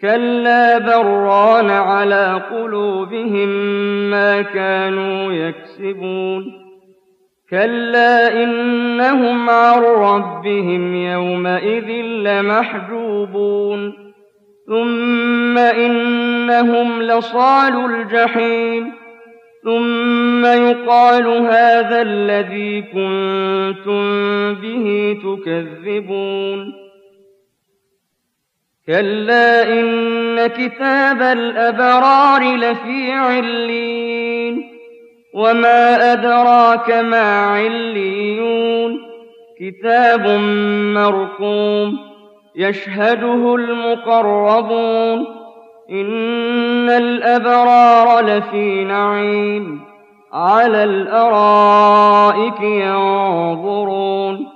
كلا بران على قلوبهم ما كانوا يكسبون كلا إنهم عن ربهم يومئذ لمحجوبون ثم إنهم لصال الجحيم ثم يقال هذا الذي كنتم به تكذبون كلا إن كتاب الأبرار لفي علين وما أدراك ما عليون كتاب مرقوم يشهده المقربون إن الأبرار لفي نعيم على الأرائك ينظرون